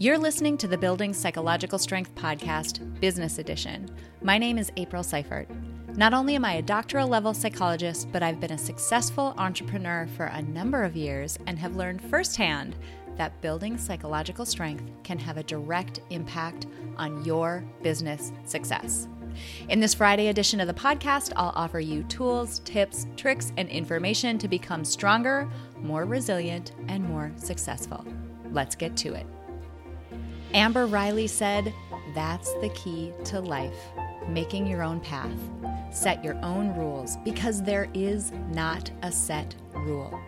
You're listening to the Building Psychological Strength podcast, Business Edition. My name is April Seifert. Not only am I a doctoral level psychologist, but I've been a successful entrepreneur for a number of years and have learned firsthand that building psychological strength can have a direct impact on your business success. In this Friday edition of the podcast, I'll offer you tools, tips, tricks, and information to become stronger, more resilient, and more successful. Let's get to it. Amber Riley said, That's the key to life making your own path. Set your own rules because there is not a set rule.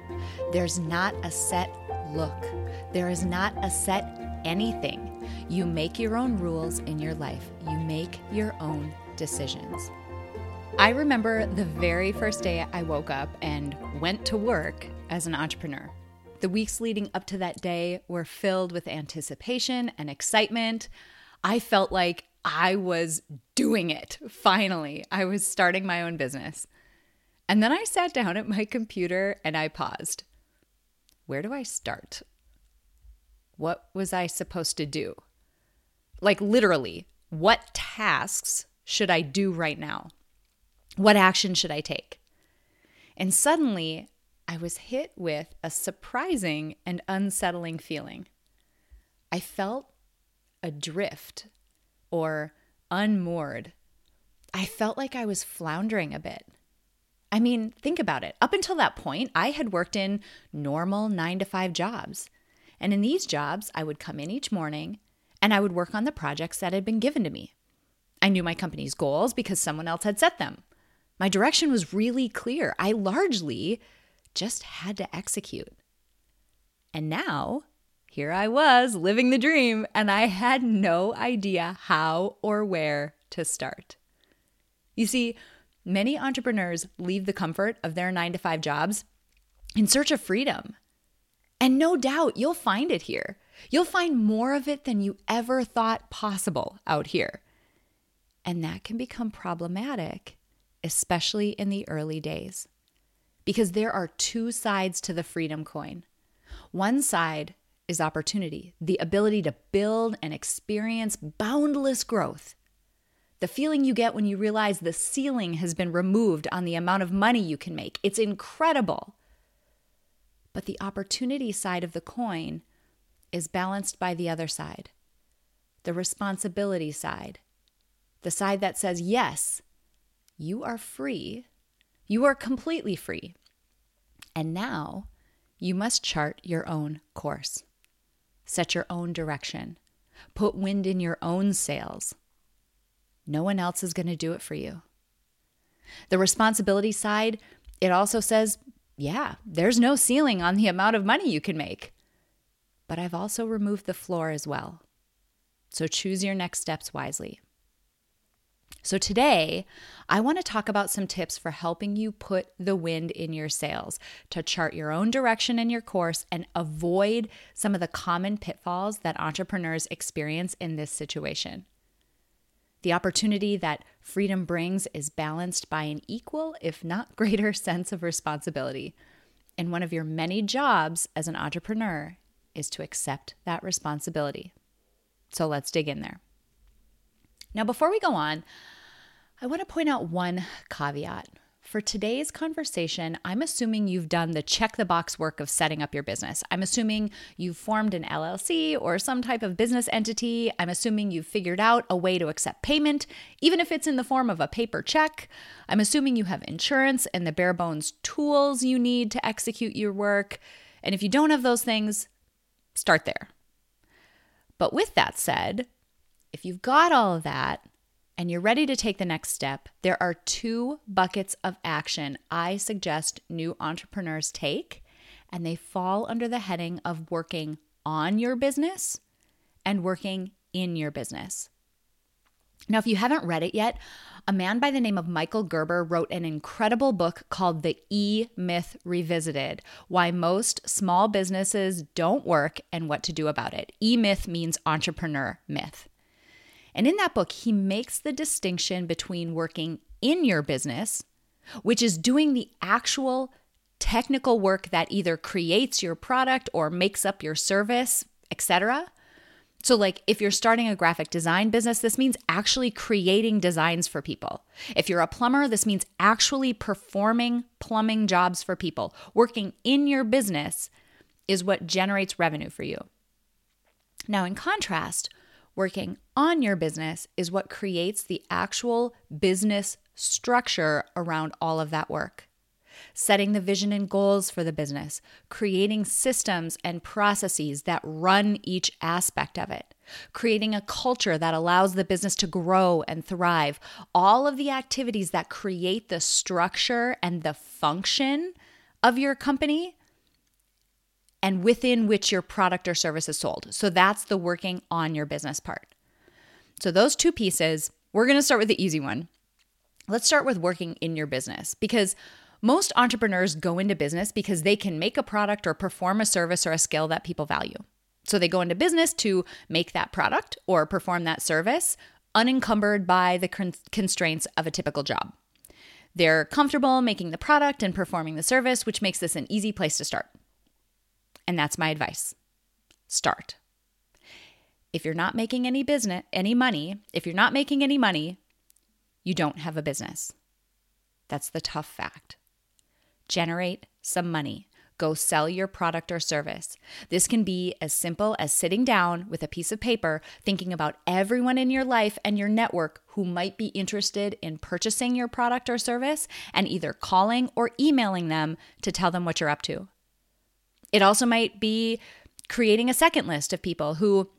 There's not a set look. There is not a set anything. You make your own rules in your life, you make your own decisions. I remember the very first day I woke up and went to work as an entrepreneur. The weeks leading up to that day were filled with anticipation and excitement. I felt like I was doing it finally. I was starting my own business. And then I sat down at my computer and I paused. Where do I start? What was I supposed to do? Like, literally, what tasks should I do right now? What action should I take? And suddenly, I was hit with a surprising and unsettling feeling. I felt adrift or unmoored. I felt like I was floundering a bit. I mean, think about it. Up until that point, I had worked in normal nine to five jobs. And in these jobs, I would come in each morning and I would work on the projects that had been given to me. I knew my company's goals because someone else had set them. My direction was really clear. I largely just had to execute. And now, here I was living the dream, and I had no idea how or where to start. You see, many entrepreneurs leave the comfort of their nine to five jobs in search of freedom. And no doubt you'll find it here. You'll find more of it than you ever thought possible out here. And that can become problematic, especially in the early days, because there are two sides to the freedom coin. One side is opportunity, the ability to build and experience boundless growth. The feeling you get when you realize the ceiling has been removed on the amount of money you can make. It's incredible. But the opportunity side of the coin is balanced by the other side, the responsibility side the side that says, yes, you are free. You are completely free. And now you must chart your own course, set your own direction, put wind in your own sails. No one else is going to do it for you. The responsibility side, it also says, yeah, there's no ceiling on the amount of money you can make. But I've also removed the floor as well. So choose your next steps wisely. So, today, I want to talk about some tips for helping you put the wind in your sails to chart your own direction in your course and avoid some of the common pitfalls that entrepreneurs experience in this situation. The opportunity that freedom brings is balanced by an equal, if not greater, sense of responsibility. And one of your many jobs as an entrepreneur is to accept that responsibility. So, let's dig in there. Now, before we go on, I want to point out one caveat. For today's conversation, I'm assuming you've done the check the box work of setting up your business. I'm assuming you've formed an LLC or some type of business entity. I'm assuming you've figured out a way to accept payment, even if it's in the form of a paper check. I'm assuming you have insurance and the bare bones tools you need to execute your work. And if you don't have those things, start there. But with that said, if you've got all of that, and you're ready to take the next step, there are two buckets of action I suggest new entrepreneurs take, and they fall under the heading of working on your business and working in your business. Now, if you haven't read it yet, a man by the name of Michael Gerber wrote an incredible book called The E Myth Revisited Why Most Small Businesses Don't Work and What to Do About It. E Myth means entrepreneur myth. And in that book, he makes the distinction between working in your business, which is doing the actual technical work that either creates your product or makes up your service, etc., So, like, if you're starting a graphic design business, this means actually creating designs for people. If you're a plumber, this means actually performing plumbing jobs for people. Working in your business is what generates revenue for you. Now, in contrast, working on your business is what creates the actual business structure around all of that work setting the vision and goals for the business, creating systems and processes that run each aspect of it, creating a culture that allows the business to grow and thrive. All of the activities that create the structure and the function of your company and within which your product or service is sold. So that's the working on your business part. So, those two pieces, we're gonna start with the easy one. Let's start with working in your business because most entrepreneurs go into business because they can make a product or perform a service or a skill that people value. So they go into business to make that product or perform that service unencumbered by the constraints of a typical job. They're comfortable making the product and performing the service, which makes this an easy place to start. And that's my advice. Start. If you're not making any business, any money, if you're not making any money, you don't have a business. That's the tough fact generate some money. Go sell your product or service. This can be as simple as sitting down with a piece of paper, thinking about everyone in your life and your network who might be interested in purchasing your product or service, and either calling or emailing them to tell them what you're up to. It also might be creating a second list of people who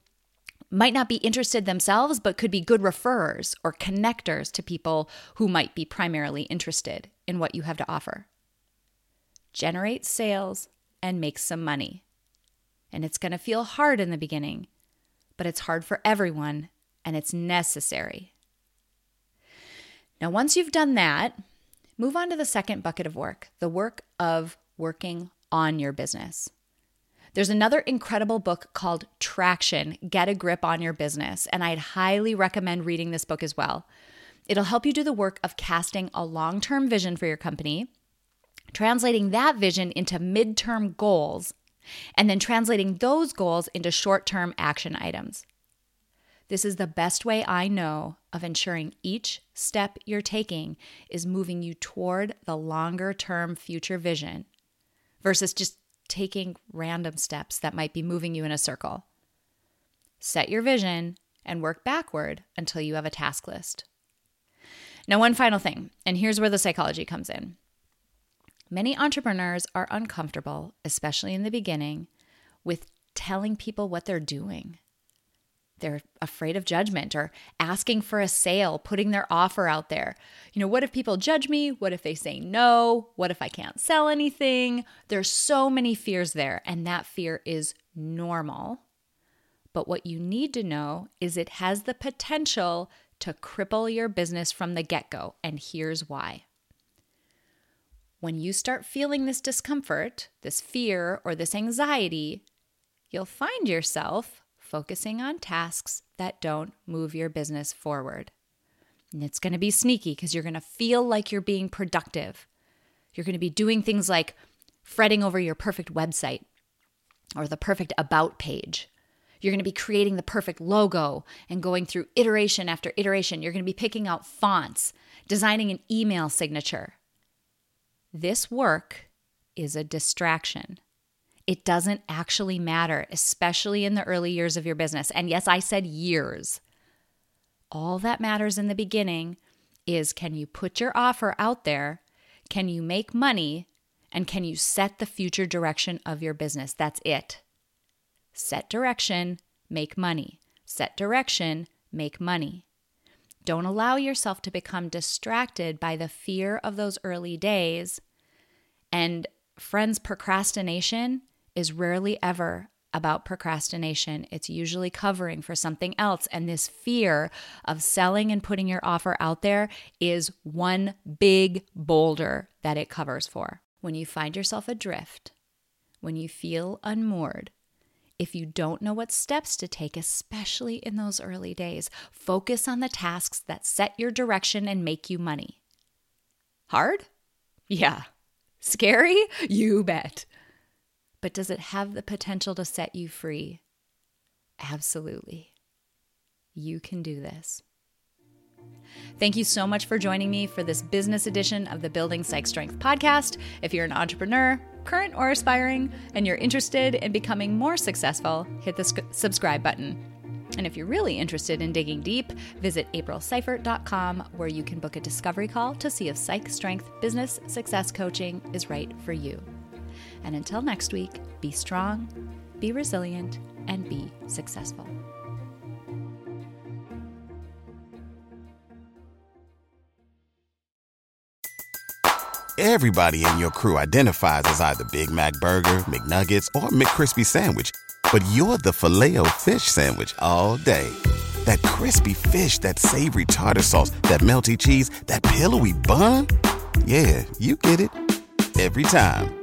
might not be interested themselves, but could be good referrers or connectors to people who might be primarily interested in what you have to offer generate sales, and make some money. And it's going to feel hard in the beginning, but it's hard for everyone and it's necessary. Now, once you've done that, move on to the second bucket of work the work of working on your business. There's another incredible book called Traction Get a Grip on Your Business, and I'd highly recommend reading this book as well. It'll help you do the work of casting a long term vision for your company translating that vision into midterm goals, and then translating those goals into short term action items. This is the best way I know of ensuring each step you're taking is moving you toward the longer term future vision versus just taking random steps that might be moving you in a circle. Set your vision and work backward until you have a task list. Now, one final thing, and here's where the psychology comes in. Many entrepreneurs are uncomfortable, especially in the beginning, with telling people what they're doing. They're afraid of judgment or asking for a sale, putting their offer out there. You know, what if people judge me? What if they say no? What if I can't sell anything? There's so many fears there, and that fear is normal. But what you need to know is it has the potential to cripple your business from the get go, and here's why when you start feeling this discomfort, this fear, or this anxiety, you'll find yourself focusing on tasks that don't move your business forward. And it's going to be sneaky because you're going to feel like you're being productive. You're going to be doing things like fretting over your perfect website or the perfect about page. You're going to be creating the perfect logo and going through iteration after iteration. You're going to be picking out fonts, designing an email signature. This work is a distraction. It doesn't actually matter, especially in the early years of your business. And yes, I said years. All that matters in the beginning is can you put your offer out there? Can you make money? And can you set the future direction of your business? That's it. Set direction, make money. Set direction, make money. Don't allow yourself to become distracted by the fear of those early days. And friends, procrastination is rarely ever about procrastination. It's usually covering for something else. And this fear of selling and putting your offer out there is one big boulder that it covers for. When you find yourself adrift, when you feel unmoored, if you don't know what steps to take, especially in those early days, focus on the tasks that set your direction and make you money. Hard? Yeah. Scary? You bet. But does it have the potential to set you free? Absolutely. You can do this. Thank you so much for joining me for this business edition of the Building Psych Strength podcast. If you're an entrepreneur, current or aspiring, and you're interested in becoming more successful, hit the sc- subscribe button. And if you're really interested in digging deep, visit aprilseifert.com where you can book a discovery call to see if Psych Strength Business Success Coaching is right for you. And until next week, be strong, be resilient, and be successful. Everybody in your crew identifies as either Big Mac Burger, McNuggets, or McCrispy Sandwich. But you're the filet fish Sandwich all day. That crispy fish, that savory tartar sauce, that melty cheese, that pillowy bun. Yeah, you get it. Every time.